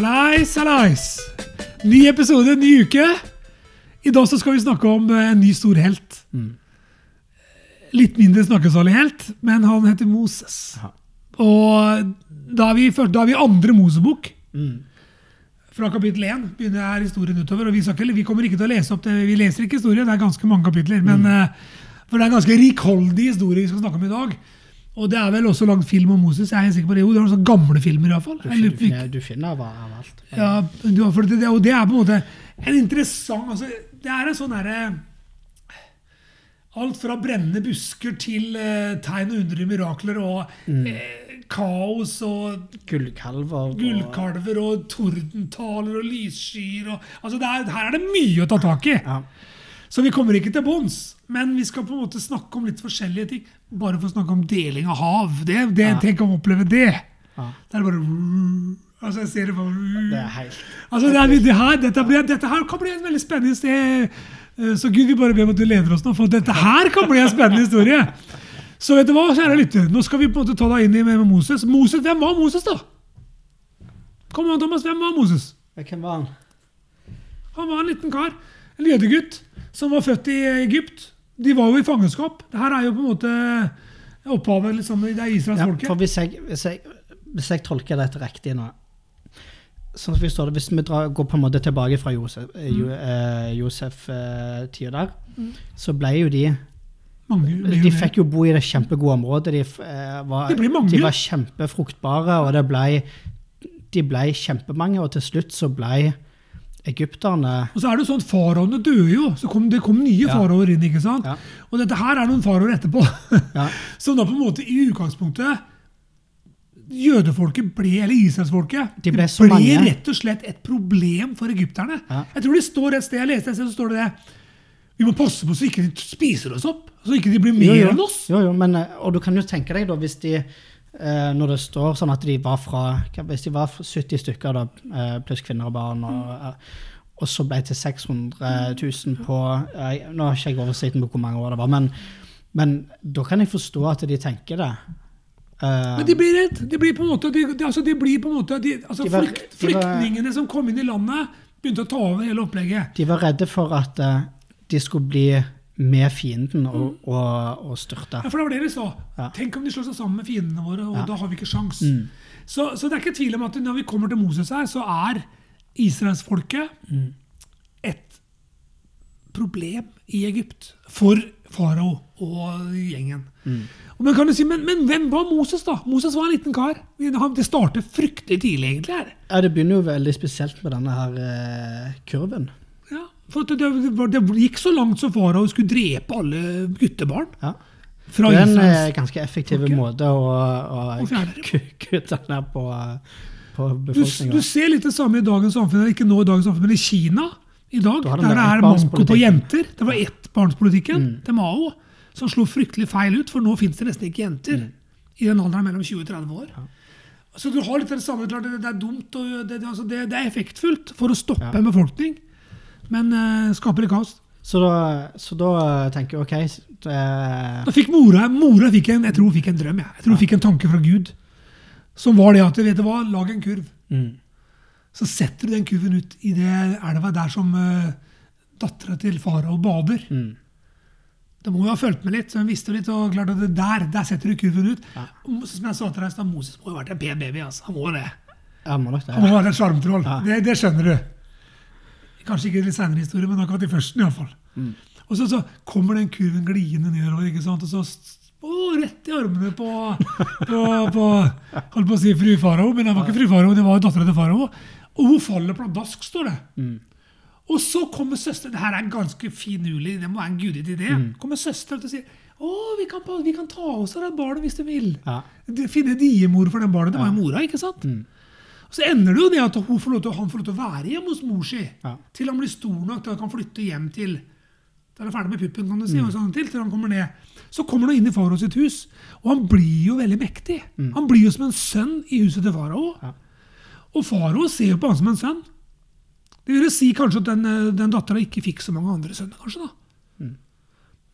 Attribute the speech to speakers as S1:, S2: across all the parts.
S1: Hallais, hallais! Ny episode, ny uke. I dag så skal vi snakke om eh, en ny stor helt. Litt mindre snakkesalig helt, men han heter Moses.
S2: Aha.
S1: Og da er vi, da er vi andre Mosebok.
S2: Mm.
S1: Fra kapittel 1 begynner her historien utover. og Vi, ikke, vi kommer ikke til å lese opp det. Vi leser ikke historien, det er ganske mange kapitler. Men, eh, for det er en ganske rikholdig historie vi skal snakke om i dag. Og det er vel også lagd film om Moses. jeg er helt sikker på det. Jo, det er noen gamle filmer i hvert fall.
S2: Du,
S1: Eller,
S2: du, finner, du finner av, av alt.
S1: ja, det, og det er på en måte en interessant altså, Det er en sånn herre Alt fra brennende busker til eh, tegn og undre mirakler og eh, kaos og
S2: Gullkalver. og-
S1: gullkalver og tordentaler og lysskyer og altså det er, Her er det mye å ta tak i.
S2: Ja.
S1: Så vi kommer ikke til bunns. Men vi skal på en måte snakke om litt forskjellige ting. Bare for å snakke om deling av hav. Det, det,
S2: Ja.
S1: Tenk å oppleve det.
S2: Ja.
S1: Det er bare Altså, jeg ser det bare
S2: Det er helt
S1: Altså, det, er, det her, dette, dette her kan bli et veldig spennende sted. Eh, Så Gud, vi bare ber om at du leder oss nå, for dette her kan bli en spennende historie. Så vet du hva, kjære lytter, nå skal vi på en måte ta deg inn i med Moses. Moses, Hvem var Moses, da? Kom an, Thomas, hvem var Moses?
S2: Hvem var han?
S1: Han var en liten kar, en jødegutt, som var født i Egypt. De var jo i fangenskap. Det her er jo på en måte opphavet. liksom, Det er Israels
S2: Ja,
S1: folke.
S2: for hvis hvis, hvis jeg tolker dette riktig nå sånn som vi står det, Hvis vi drar, går på en måte tilbake fra Josef-tida mm. eh, Josef-tida der, så ble jo de
S1: Mange,
S2: De fikk jo bo i det kjempegode området. De, eh, var,
S1: Det ble mange.
S2: de var kjempefruktbare, og det ble, de ble kjempemange. Og til slutt så ble egypterne
S1: Og så er det sånn at Faraoene døde jo. så kom, Det kom nye
S2: Ja.
S1: faraoer inn. ikke sant?
S2: Ja.
S1: Og dette her er noen faraoer etterpå.
S2: ja,
S1: Som da på en måte i utgangspunktet Jødefolket ble, eller israelsfolket,
S2: De ble så mange.
S1: rett og slett et problem for egypterne.
S2: Ja.
S1: Jeg tror det står et sted, jeg leste et sted, så står det det Vi må passe på så ikke de spiser oss opp. Så ikke de blir mer
S2: Jo, jo.
S1: enn oss.
S2: Jo, jo, men, eh, og du kan jo tenke deg da, hvis de eh, Når det står sånn at de var fra Hvis de var 70 stykker, da, eh, pluss kvinner og barn, og, eh, og så ble det til 600 000 på eh, Nå har ikke jeg oversikten på hvor mange år det var, men, men da kan jeg forstå at de tenker det.
S1: Men de blir redd. De blir på en måte, de, de, altså de blir på en måte de, altså
S2: var-
S1: flykt,
S2: de var-
S1: Flyktningene som kom inn i landet, begynte å ta over hele opplegget.
S2: de var redde for at de skulle bli med fienden og, og, og styrte.
S1: Ja, for det var det vi sa.
S2: Ja.
S1: Tenk om de slår seg sammen med fiendene våre, og
S2: Ja.
S1: da har vi ikke sjans.
S2: Mm.
S1: Så, så det er ikke tvil om at når vi kommer til Moses her, så er israelsfolket
S2: Mm.
S1: et problem i Egypt for farao og gjengen.
S2: Mm.
S1: Og Men kan jo si, men, men hvem var Moses, da? Moses var en liten kar. Det starter fryktelig tidlig, egentlig. her.
S2: Ja, det begynner jo veldig spesielt med denne her eh, kurven.
S1: Ja, for det, det, gikk så langt som farao skulle drepe alle guttebarn.
S2: Ja. Det er en
S1: Israels
S2: eh, ganske effektiv
S1: okay.
S2: måte å, å
S1: Å
S2: kutte ned på, på
S1: befolkninga. Du,
S2: du
S1: ser litt det samme i dagens samfunn, ikke nå i dagens samfunn, men i Kina i dag,
S2: Da
S1: der
S2: det
S1: er manko på jenter. Det var ettbarnspolitikken
S2: Mm.
S1: til Mao som slo fryktelig feil ut, for nå fins det nesten ikke jenter i den alderen mellom 20 og 30 år. Så du har litt det samme, det, det er dumt, og det, altså det, det er effektfullt for å stoppe
S2: Ja.
S1: en befolkning, men uh, skaper det kaos.
S2: Så da, så da tenker jeg OK det,
S1: Da fikk mora, mora fikk en, jeg tror hun fikk en drøm, jeg. jeg tror hun fikk en tanke fra Gud, som var det at, vet du hva, lag en kurv.
S2: mm,
S1: Så setter du den kurven ut i det elva der som uh, dattera til farao bader.
S2: mm,
S1: Det må jo ha fulgt med litt, så hun visste litt, og klart at det der, der setter du kurven ut.
S2: Ja.
S1: Som jeg sa til deg, Moses må jo ha vært en pen baby. altså. Han må det.
S2: Ja, må nok det.
S1: Han må være en sjarmtroll.
S2: Ja.
S1: Det, det skjønner du. Kanskje ikke litt senere historie, men akkurat i førsten iallfall.
S2: Mm.
S1: Og så, så kommer den kurven gliende nedover, ikke sant? og så å, rett i armene på, på, på Holdt på å si fru farao, men det var ikke fru farao, det var dattera til farao. Og hun faller pladask, står det.
S2: Mm.
S1: Og så kommer søsteren Det her er en ganske finurlig, det må være en gudgitt idé.
S2: Mm.
S1: kommer søsteren til å si å, vi kan, vi kan ta oss av det barnet hvis du vil.
S2: Ja.
S1: Finne diemor for den barnet. Det var jo mora, ikke sant?
S2: Mm.
S1: Så ender det jo det at får til, han får lov til å være hjemme hos mor si.
S2: Ja.
S1: Til han blir stor nok til at han kan flytte hjem til til han er ferdig med puppen, kan du si,
S2: Mm.
S1: og sånn til, til han kommer ned. Så kommer han inn i farao sitt hus, og han blir jo veldig mektig.
S2: Mm.
S1: Han blir jo som en sønn i huset til farao.
S2: Ja.
S1: Og farao ser jo på han som en sønn. Det vil si kanskje at den, eh, den dattera ikke fikk så mange andre sønner, kanskje. da.
S2: Mm.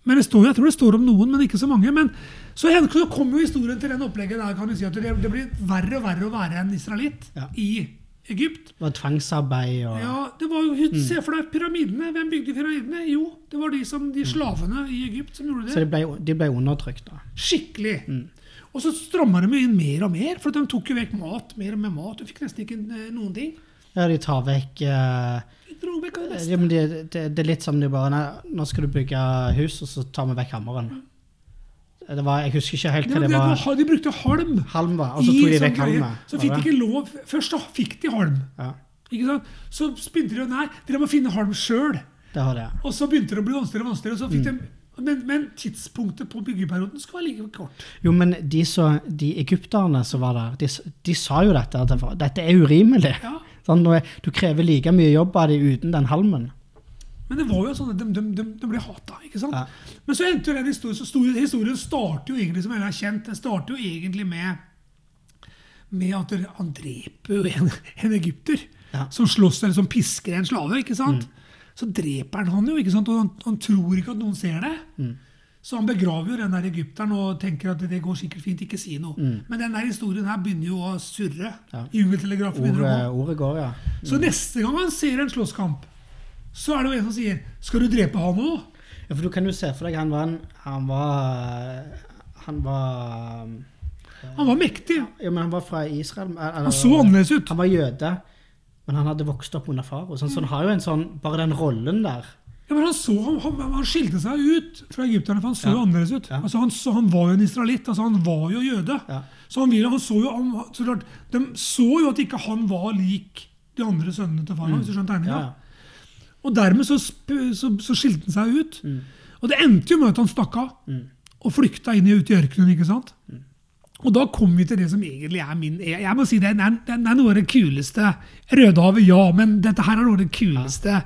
S1: Men det står, jeg tror det står om noen, men ikke så mange. Men så, så kommer jo historien til den opplegget der kan du si at det, det blir verre og verre å være en israelitt
S2: Ja.
S1: i Egypt.
S2: Det var tvangsarbeid og
S1: Ja, det var jo, Se for deg pyramidene. Hvem bygde pyramidene? Jo, det var de, som, de slavene i Egypt som gjorde
S2: Så
S1: det.
S2: de ble, de ble undertrykt, da.
S1: Skikkelig. Og så stramma de inn mer og mer, for de tok jo vekk mat. mer og mer mat. Du fikk nesten ikke eh, noen ting.
S2: Ja, de tar vekk eh,
S1: Det
S2: ja, men det, det, det er litt som de bare nei, Nå skal du bygge hus, og så tar vi vekk hammeren. Det var, jeg husker ikke helt hva det
S1: det
S2: var.
S1: var, de brukte halm.
S2: Halm, var, og så tok de
S1: sånn
S2: vekk halmen.
S1: Så fikk de ikke lov Først da fikk de halm.
S2: Ja,
S1: Ikke sant? Så begynte de Nei, dere må finne halm sjøl.
S2: det.
S1: Og så begynte det å bli vanskeligere og vanskeligere. og Så fikk
S2: Mm.
S1: de, men, men tidspunktet på byggeperioden skal være like kort.
S2: Jo, men de, så, de egypterne som var der, de, de sa jo dette. At dette er urimelig.
S1: Ja.
S2: Sånn, du krever like mye jobb av dem uten den halmen.
S1: Men det var jo sånn at de, de, de, de ble hata. ikke sant?
S2: Ja.
S1: Men så endte jo den historien, så sto- historien starter jo egentlig som jeg har kjent, den starter jo egentlig med med at han dreper jo en, en egypter
S2: Ja.
S1: som slåss eller som pisker en slave. ikke sant? Så dreper han han jo, ikke sant? og han, han tror ikke at noen ser det. Så han begraver jo den der egypteren og tenker at det går sikkert fint, ikke si noe. Men den der historien her begynner jo å surre.
S2: Ja.
S1: Jungeltelegrafen begynner å gå.
S2: ja.
S1: Så neste gang han ser en slåsskamp, så er det jo en som sier 'Skal du drepe han òg?'
S2: ja. For du kan jo se for deg, han var en Han var Han var
S1: Han var mektig.
S2: Ja, men han var fra Israel. eller-
S1: Han så annerledes ut.
S2: Han var jøde, men han hadde vokst opp under far. Sånn, så han har jo en sånn Bare den rollen der.
S1: Ja, men han, så, han, han, skilte seg ut fra egypterne, for han så
S2: Ja.
S1: jo annerledes ut.
S2: Ja.
S1: Altså, han, så, han var jo en israelitt. Altså, han var jo jøde.
S2: Ja.
S1: Så han, ville, han så jo så klart, De så jo at ikke han var lik de andre sønnene til farao. hvis du skjønner tegninga.
S2: Mm. Ja, ja.
S1: Og dermed så, sp- så, så skilte han seg ut.
S2: Mm.
S1: Og det endte jo med at han stakk av og flykta inn i, ut i ørkenen. ikke sant?
S2: Mm.
S1: Og da kom vi til det som egentlig er min Jeg, må si det er, det er noe av det kuleste. Rødehavet, ja, men dette her er noe av det kuleste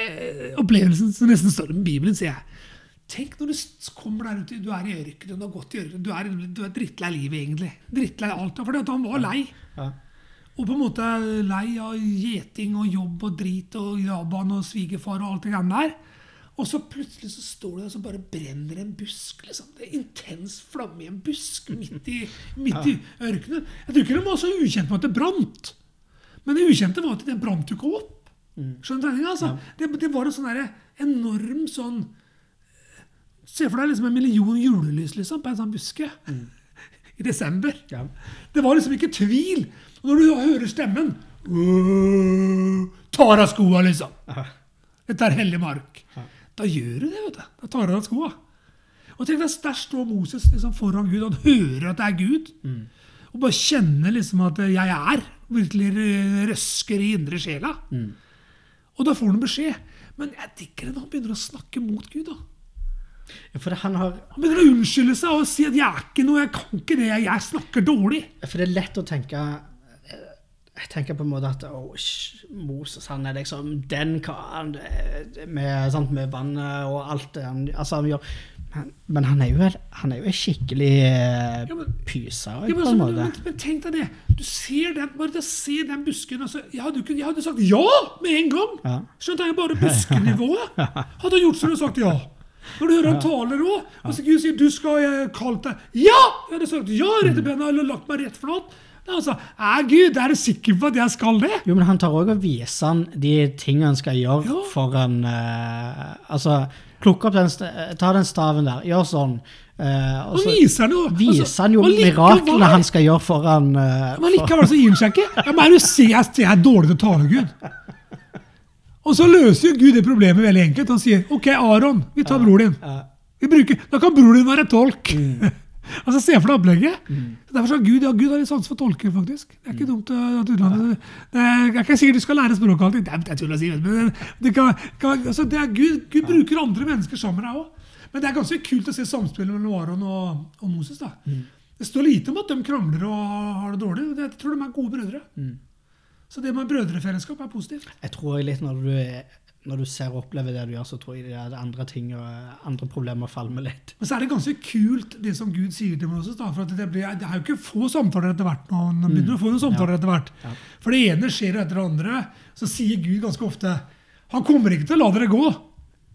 S1: eh, opplevelsen som nesten står med Bibelen, sier jeg. Tenk når du kommer der ute, du er i ørkenen, du har gått i ørkenen, du er, du er drittlei livet, egentlig. Drittlei alt. For han var lei.
S2: Ja.
S1: Og på en måte lei av gjeting og jobb og drit og Jaban og svigerfar og alt det greiene der. Og så plutselig så står du der og så bare brenner en busk. liksom. Det er intens flamme i en busk midt i, midt i ørkenen. Jeg tror ikke de var så ukjent med at det brant. Men det ukjente var at det brant jo ikke opp. Skjønner du tegninga? Altså? Det, det var en sånn der enorm sånn Se for deg liksom en million julelys liksom, på en sånn buske. I desember.
S2: Ja.
S1: Det var liksom ikke tvil. Og når du hører stemmen Tar av skoa, liksom. Dette er hellig mark. Da gjør du det, vet du. Da tar du av skoa. Og tenk deg, Der står Moses liksom foran Gud, han hører at det er Gud. Og bare kjenner liksom at 'jeg er'. Virkelig røsker i indre sjela. Og da får han beskjed. Men jeg digger det når han begynner å snakke mot Gud. da.
S2: Ja, For han har
S1: Han begynner å unnskylde seg og si at 'jeg er ikke noe, jeg kan ikke det, jeg, jeg snakker dårlig'.
S2: For det er lett å tenke Jeg tenker på en måte at oh, Moses han er liksom den karen med, sant, med vannet og alt det han, altså, han gjør. Men, men han er jo, han er jo en skikkelig eh,
S1: Ja, men-
S2: pyse
S1: Ja, men, altså, men, men, men tenk deg det. Du ser den, bare se den busken altså, jeg, hadde, jeg hadde sagt ja med en gang.
S2: Ja.
S1: Skjønte jeg bare buskenivået. Hadde han gjort som du sagt ja. Når du hører han taler òg, og så Gud sier du skal jeg kalt deg Ja! Jeg hadde sagt ja rett i bena eller lagt meg rett flat. Sa er Gud, er du sikker på at jeg skal det?
S2: Jo, men han tar òg og viser han de tingene han skal gjøre
S1: Ja.
S2: foran uh, Altså, plukke opp den, ta den staven der, gjør sånn. Uh, og så
S1: viser han jo
S2: viser
S1: altså,
S2: han jo miraklene han skal gjøre foran uh,
S1: Men likevel så gir han seg ikke. Ja, men du ser jeg, er dårlig til å tale, Gud. Og så løser jo Gud det problemet veldig enkelt. Han sier OK, Aron, vi tar bror din.
S2: Ja.
S1: Vi bruker, da kan bror din være tolk.
S2: Mm.
S1: Altså, Se for deg opplegget. Mm. Derfor sa Gud ja, Gud har litt sans for tolker, faktisk. Det er ikke dumt uh, at utlandet det er, er ikke sikkert du skal lære språket alltid. Det er, er tull å si, men det, kan, kan, altså, det er Gud, Gud bruker andre mennesker sammen med deg òg. Men det er ganske kult å se samspillet mellom Aron og, og Moses. da.
S2: Mm.
S1: Det står lite om at de krangler og har det dårlig. Jeg tror de er gode brødre.
S2: Mm.
S1: Så det med brødrefellesskap er positivt.
S2: Jeg tror litt når du, når du ser og opplever det du gjør, så tror jeg det er andre ting og andre problemer falmer litt.
S1: Men så er det ganske kult det som Gud sier til Moses. da, for det, blir, det er jo ikke få samtaler etter hvert. nå, Nå begynner du å få noen samtaler etter hvert.
S2: Ja.
S1: For det ene skjer etter det andre. Så sier Gud ganske ofte Han kommer ikke til å la dere gå.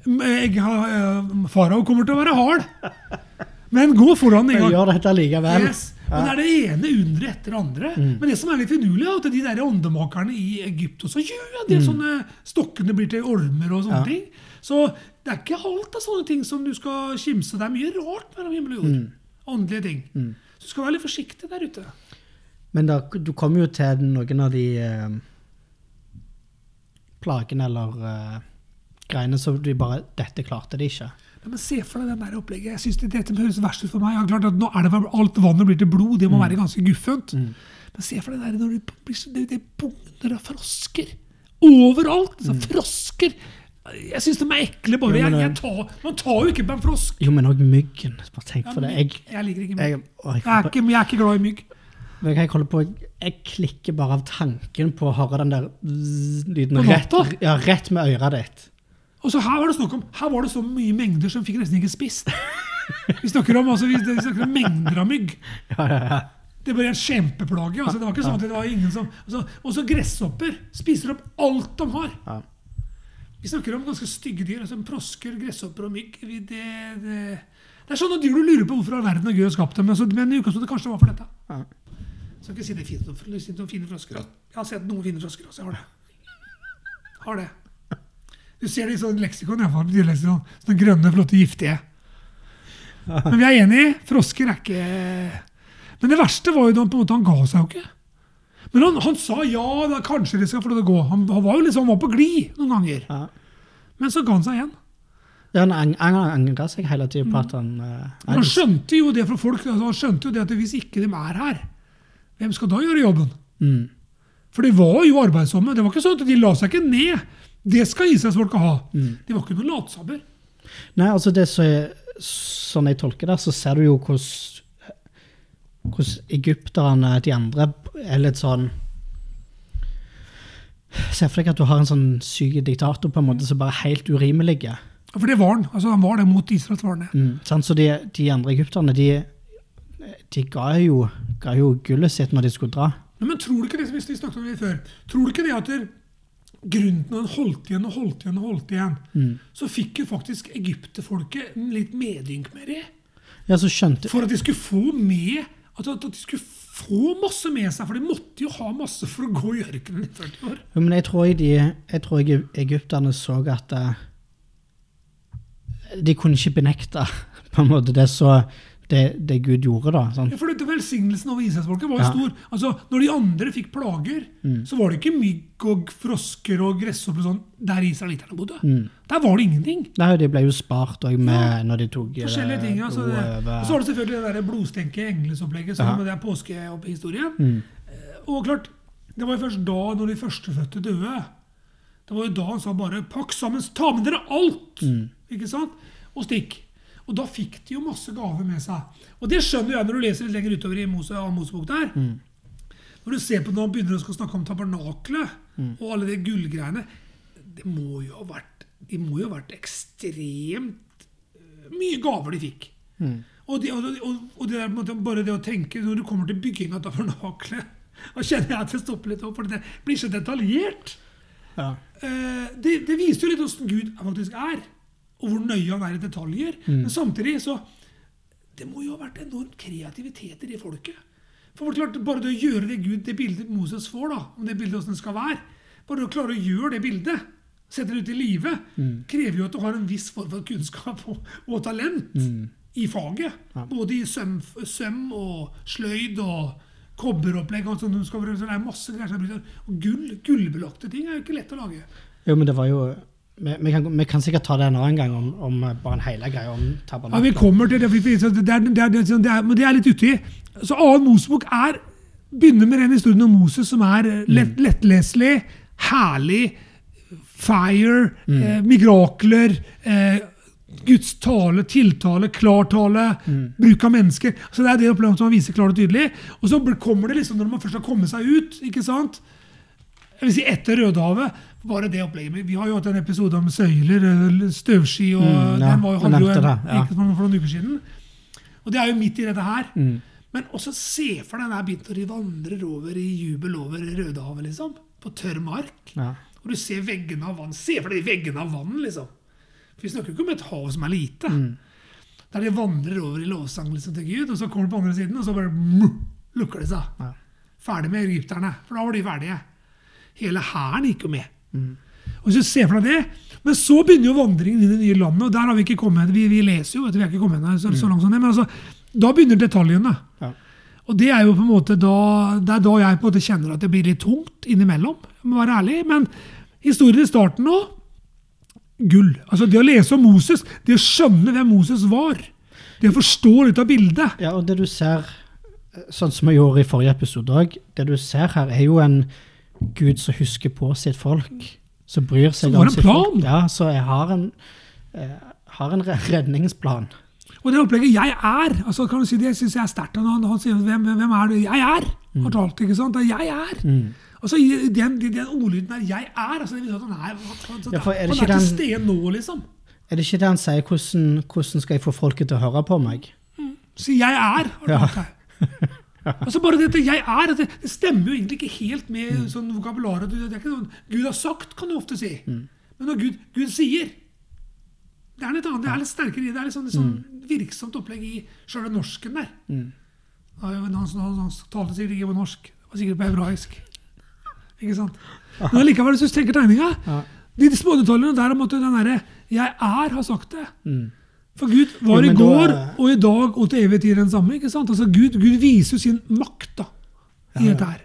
S1: Jeg eh, Farao kommer til å være hard. Men gå foran en gang.
S2: gjør dette likevel.
S1: Yes. Men det er det ene underet etter det andre.
S2: Mm.
S1: Men det som er litt finurlig, er at de der åndemakerne i Egypt også gjør ja, de sånne stokkene blir til ormer og sånne
S2: Mm. Ja.
S1: ting. Så det er ikke alt av sånne ting som du skal kimse. Det er mye rart mellom himmel og jord.
S2: Mm.
S1: Åndelige ting. Så du skal være litt forsiktig der ute.
S2: Men da, du kommer jo til noen av de eh, plagene eller eh, greiene som du bare Dette klarte de ikke.
S1: Ja, men Se for deg den der opplegget. Jeg synes det, Dette høres verst ut for meg. Ja, klart at nå er det Alt vannet blir til blod. Det må
S2: Mm.
S1: være ganske guffent. Men se for deg der når det blir det, det bugner av frosker. Overalt! Så frosker. Jeg syns de er ekle. bare.
S2: Jo, men,
S1: Jeg, jeg tar, man tar jo ikke på en frosk.
S2: Jo, men òg myggen. Bare tenk
S1: Ja,
S2: for det. Jeg,
S1: Jeg liker ikke
S2: jeg,
S1: mygg.
S2: å, jeg,
S1: Jeg er ikke, jeg er ikke glad i mygg.
S2: Men jeg holder på, jeg klikker bare av tanken på å høre den der lyden rett, ja, rett med øret ditt.
S1: Og så her var det snakk om Her var det så mye mengder som fikk nesten ikke spist. Vi snakker om, altså, vi snakker om mengder av mygg.
S2: Ja, ja, ja.
S1: Det ble en kjempeplage. altså Det var ikke sånn at det var ingen som altså, Og så gresshopper spiser opp alt de har. Vi snakker om ganske stygge dyr. altså Prosker, gresshopper og mygg. Det, det, det er sånne dyr du lurer på hvorfor all verden har Gud har skapt dem. Altså, men i utgangspunktet kanskje det var for dette.
S2: Ja.
S1: Skal ikke si det er fint om, fint om fine frosker. Jeg har sett noen fine frosker også. Jeg har det. Har det. Du ser det i sånn leksikon, i hvert fall, dyreleksikon. Sånne grønne, flotte, giftige. Men vi er enige. Frosker er ikke Men det verste var jo da han på en måte han ga seg jo ikke. Men han, han sa ja, da, kanskje det skal få lov til å gå. Han, han var jo liksom, han var på glid noen ganger.
S2: Ja.
S1: Men så ga han seg igjen.
S2: Ja, han ang- ang- angra seg hele tiden på at han uh,
S1: Han skjønte jo det fra folk. Altså, han skjønte jo det at hvis ikke de er her, hvem skal da gjøre jobben?
S2: mm,
S1: For de var jo arbeidsomme. Det var ikke sånn at De la seg ikke ned. Det skal Israelsfolka ha.
S2: Mm.
S1: De var ikke noen latsabber.
S2: Nei, altså det som er, Sånn jeg tolker det, så ser du jo hvordan egypterne, de andre, er litt sånn Se for deg at du har en sånn syk diktator på en måte som bare er helt urimelig.
S1: For det var han. Altså, han var det mot Israels Var det.
S2: Mm. sant? Så de, de andre egypterne, de, de ga, jo, ga jo gullet sitt når de skulle dra.
S1: Nei, men tror du ikke det som vi snakket om det før, tror du ikke det at grunnen til at han holdt igjen og holdt igjen, og holdt igjen,
S2: Mm.
S1: så fikk jo faktisk egypterfolket litt medynk med det?
S2: Ja, så skjønte
S1: For at de skulle få med at, at de skulle få masse med seg, for de måtte jo ha masse for å gå i ørkenen i 40 år.
S2: Jo, Men jeg tror, de, jeg tror egypterne så at eh, De kunne ikke benekte på en måte det, så, det, det Gud gjorde, da. Sånn.
S1: Ja, for dette Velsignelsen over Israelsfolket var jo
S2: Ja.
S1: stor. Altså, Når de andre fikk plager, så var det ikke mygg og frosker og gresshopper og sånn der israelitterne bodde. Der var det ingenting.
S2: Nei, de ble jo spart òg med
S1: Ja.
S2: når de tok eh,
S1: Forskjellige ting. Altså, det. Og så var det selvfølgelig det der blodstenke englesopplegget.
S2: Ja.
S1: som det er påskehistorien. Mm. Og klart, det var jo først da, når de førstefødte døde Det var jo da han sa bare 'pakk sammen, ta med dere alt'! Ikke sant? Og stikk. Og da fikk de jo masse gaver med seg. Og det skjønner jeg når du leser litt lenger utover i Mose, Mosebok der. Når du ser på når han begynner å snakke om tabernaklet og alle de gullgreiene Det må jo ha vært, de må jo ha vært ekstremt eh, mye gaver de fikk. Og, det, og, og, og det der, bare det å tenke når du kommer til bygging av tabernaklet Da kjenner jeg at det stopper litt opp, for det blir så detaljert.
S2: Ja.
S1: Eh, det, det viser jo litt hvordan Gud faktisk er, og hvor nøye han er i detaljer. Men samtidig så Det må jo ha vært enormt kreativitet i det folket. For klart, Bare det å gjøre det Gud, det bildet Moses får, da, om det bildet hvordan det skal være Bare det å klare å gjøre det bildet, sette det ut i livet, krever jo at du har en viss form for kunnskap og, og talent i faget. Både i søm, søm og sløyd og kobberopplegg. og sånn, det er masse greier som er brukt. Og gull, gullbelagte ting er jo ikke lett å lage.
S2: Jo, men det var jo Vi, vi, kan, vi kan sikkert ta det en annen gang om, om eh, bare en hele greie om
S1: Ja, Vi kommer til det, det, er, det, er, det, er, det er, men det er litt uti. Så Annen Mosebok er, begynner med den historien om Moses som er lett, mm. lettleselig, herlig, fire, eh, mirakler, eh, Guds tale, tiltale, klartale, bruk av mennesker. Så Det er det opplevelsen som han viser klart og tydelig. Og så kommer det liksom når man først har kommet seg ut. ikke sant? Jeg vil si etter Rødehavet. Bare det opplegget. Men Vi har jo hatt en episode om søyler, eh, støvski, og
S2: Mm, ja,
S1: den var jo, hadde jo en,
S2: det, ja.
S1: ikke for, noen uker siden. Og det er jo midt i dette her.
S2: Mm.
S1: Men også se for deg den biten når de vandrer over i jubel over Rødehavet, liksom. På tørr mark.
S2: Ja.
S1: Og du ser veggene av vann. Se for deg de veggene av vann, liksom. For vi snakker jo ikke om et hav som er lite.
S2: Mm.
S1: Der de vandrer over i lovsang liksom, til Gud, og så kommer de på andre siden, og så bare mm, lukker det seg.
S2: Ja.
S1: Ferdig med egypterne, for da var de ferdige. Hele hæren gikk jo med.
S2: Mm.
S1: Og du ser for deg det, Men så begynner jo vandringen i det nye landet, og der har vi ikke kommet Vi, vi leser jo, vet vi er ikke kommet så, så langt som det, men altså, da begynner detaljene.
S2: Ja.
S1: Og det er jo på en måte da, det er da jeg på en måte kjenner at det blir litt tungt innimellom. Jeg må være ærlig. Men historien i starten nå gull. Altså Det å lese om Moses, det å skjønne hvem Moses var, det å forstå litt av bildet
S2: Ja, og det du ser, sånn som jeg gjorde i forrige episode òg, det du ser her, er jo en Gud som husker på sitt folk. Som bryr seg om sitt
S1: plan.
S2: folk. Ja, så jeg har en, eh, har en redningsplan.
S1: Og det opplegget 'jeg er', altså kan du si det syns jeg er sterkt. Han, han, sier hvem, hvem er du? 'Jeg er'. Har talt, ikke sant? 'Jeg er'.
S2: Mm.
S1: Altså, den, den, den ordlyden der 'jeg er', altså, det viser at han er, han,
S2: Ja, er
S1: han er
S2: den, til
S1: stede nå, liksom.
S2: Er det ikke det han sier, hvordan, hvordan skal jeg få folket til å høre på meg?
S1: Si 'jeg er'. har du
S2: Ja.
S1: talt. Altså bare dette 'jeg er', det, det stemmer jo egentlig ikke helt med sånn vokabular. Det er ikke noe Gud har sagt, kan du ofte si. Men når Gud, Gud sier Det er litt annet, det er litt sterkere i det. er litt sånn, litt sånn virksomt opplegg i sjøle norsken der.
S2: Mm.
S1: Han, han, han talte sikkert ikke på norsk, det var sikkert på hebraisk. Ikke sant? Men allikevel, hvis du tenker tegninga
S2: Ja.
S1: De små detaljene der om at den derre 'jeg er' har sagt det.
S2: Mm.
S1: For Gud var
S2: Jo,
S1: i
S2: går da er-
S1: og i dag og til evig tid den samme. ikke sant? Altså Gud, Gud viser jo sin makt da, i
S2: Ja, ja.
S1: dette her.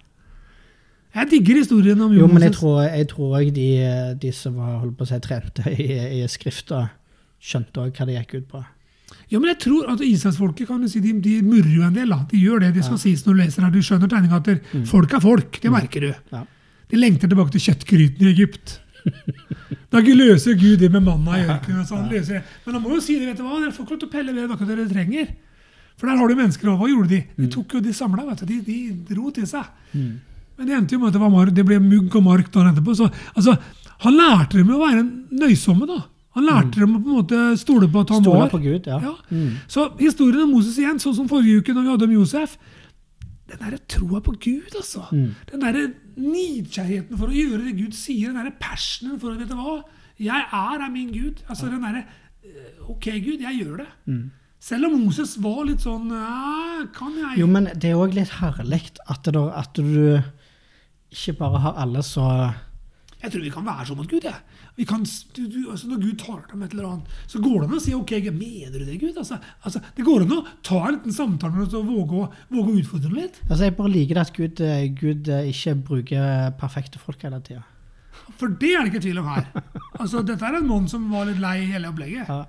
S1: Jeg digger historien om
S2: Jo, men jeg tror, jeg tror også de, de som var holdt på å si, trente i, i skrifta, skjønte også hva det gikk ut på.
S1: Ja, men jeg tror at Israelsfolket kan du si, de, de murrer jo en del. da. De gjør det de skal sies når du leser her. Du skjønner tegninga at der- folk er folk. Det merker du.
S2: Ja.
S1: De lengter tilbake til kjøttgryten i Egypt. Da løser Gud det med manna i ørkenen. altså. Men han må jo si det, vet du hva, dere får ikke lov til å pelle ved noe dere trenger. For der har du mennesker òg. Hva gjorde de? De tok jo de samla. De, de dro til seg.
S2: Mm.
S1: Men det endte jo med at det, var det ble mugg og mark dagen etterpå. Så altså, han lærte dem å være nøysomme, da. Han lærte dem å på en måte stole på at han
S2: Stole
S1: var
S2: på Gud, ja.
S1: ja.
S2: Mm.
S1: Så historien om Moses igjen, sånn som forrige uke når vi hadde om Josef Den derre troa på Gud, altså.
S2: Mm.
S1: Den derre nidkjærheten for å gjøre det Gud sier. Den derre passionen for å Vet du hva? Jeg er er min Gud. Altså den derre eh, Ok, Gud, jeg gjør det.
S2: Mm.
S1: Selv om Moses var litt sånn «Ja, Kan jeg
S2: Jo, men det er òg litt herlig at, at du ikke bare har alle så
S1: Jeg tror vi kan være sånn mot Gud. jeg. Vi kan, du, du, altså når Gud taler om et eller annet, så går det an å si ok, mener du det, Gud? Altså, altså, det går an å ta en liten samtale med og våge å, våge å utfordre litt.
S2: Altså, Jeg bare liker at Gud, eh, Gud eh, ikke bruker perfekte folk hele tida.
S1: For det er det ikke tvil om her. Altså, dette er en mann som var litt lei hele opplegget.
S2: Ja.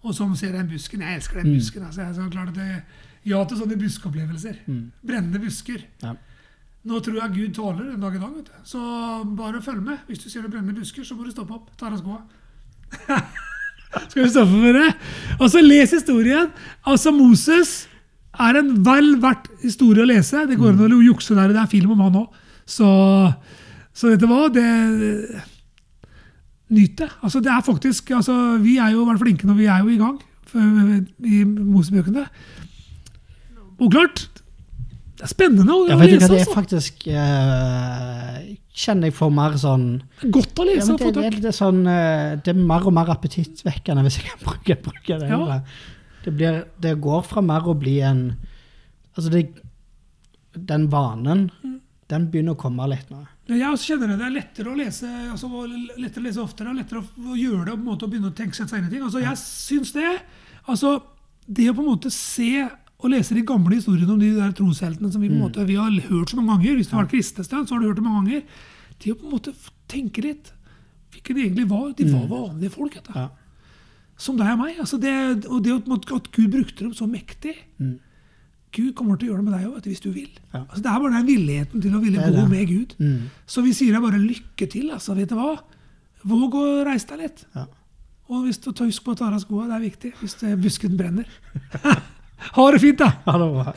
S1: Og som ser den busken. Jeg elsker den busken. Altså, jeg så klart at det, ja til sånne buskeopplevelser. Brennende busker.
S2: Ja.
S1: Nå tror jeg Gud tåler en dag i dag. vet du. Så bare følg med. Hvis du ser det brennende busker, så må du stoppe opp. Ta av skoa. Skal vi stoppe med det? Og så les historien. Altså, Moses er en vel verdt historie å lese. Det går an å jukse der. Det er film om han òg. Så, så vet du hva? Det Nyt det. Altså, det er faktisk, altså, vi er jo vært flinke når vi er jo i gang i Mosebøkene. Og klart, det er spennende å,
S2: Ja,
S1: å lese.
S2: hva, det er
S1: altså.
S2: faktisk uh, Kjenner jeg får mer sånn
S1: Godt å lese.
S2: ja,
S1: det,
S2: det,
S1: få
S2: det, er sånn uh, Det er mer og mer appetittvekkende, hvis jeg kan bruke, bruke det.
S1: Ja.
S2: Det, blir, det går fra mer å bli en Altså, det, den vanen,
S1: Mm.
S2: den begynner å komme litt nå.
S1: Jeg også kjenner det. Det er lettere å lese altså, lettere å lese oftere og lettere å, gjøre det og på en måte å begynne å tenke seg inn i ting. Altså, jeg syns det. Altså, det å på en måte se og lese de gamle historiene om de der trosheltene som vi på en måte, vi har hørt så mange ganger Hvis du har vært stund, så har du hørt det mange ganger. Til å på en måte tenke litt hvilke de egentlig var. De var vanlige folk.
S2: Ja.
S1: Som deg og meg. Altså det, og det at at Gud brukte dem så mektig
S2: Mm.
S1: Gud kommer til å gjøre det med deg òg, hvis du vil.
S2: Ja.
S1: Altså, det er bare den villigheten til å ville gå med Gud.
S2: Mm.
S1: Så vi sier deg bare lykke til. altså, vet du hva? Våg å reise deg litt.
S2: Ja.
S1: Og hvis du tar husk på å ta av deg skoa, det er viktig hvis det, busken brenner. Ha det fint, da!
S2: Ha det bra.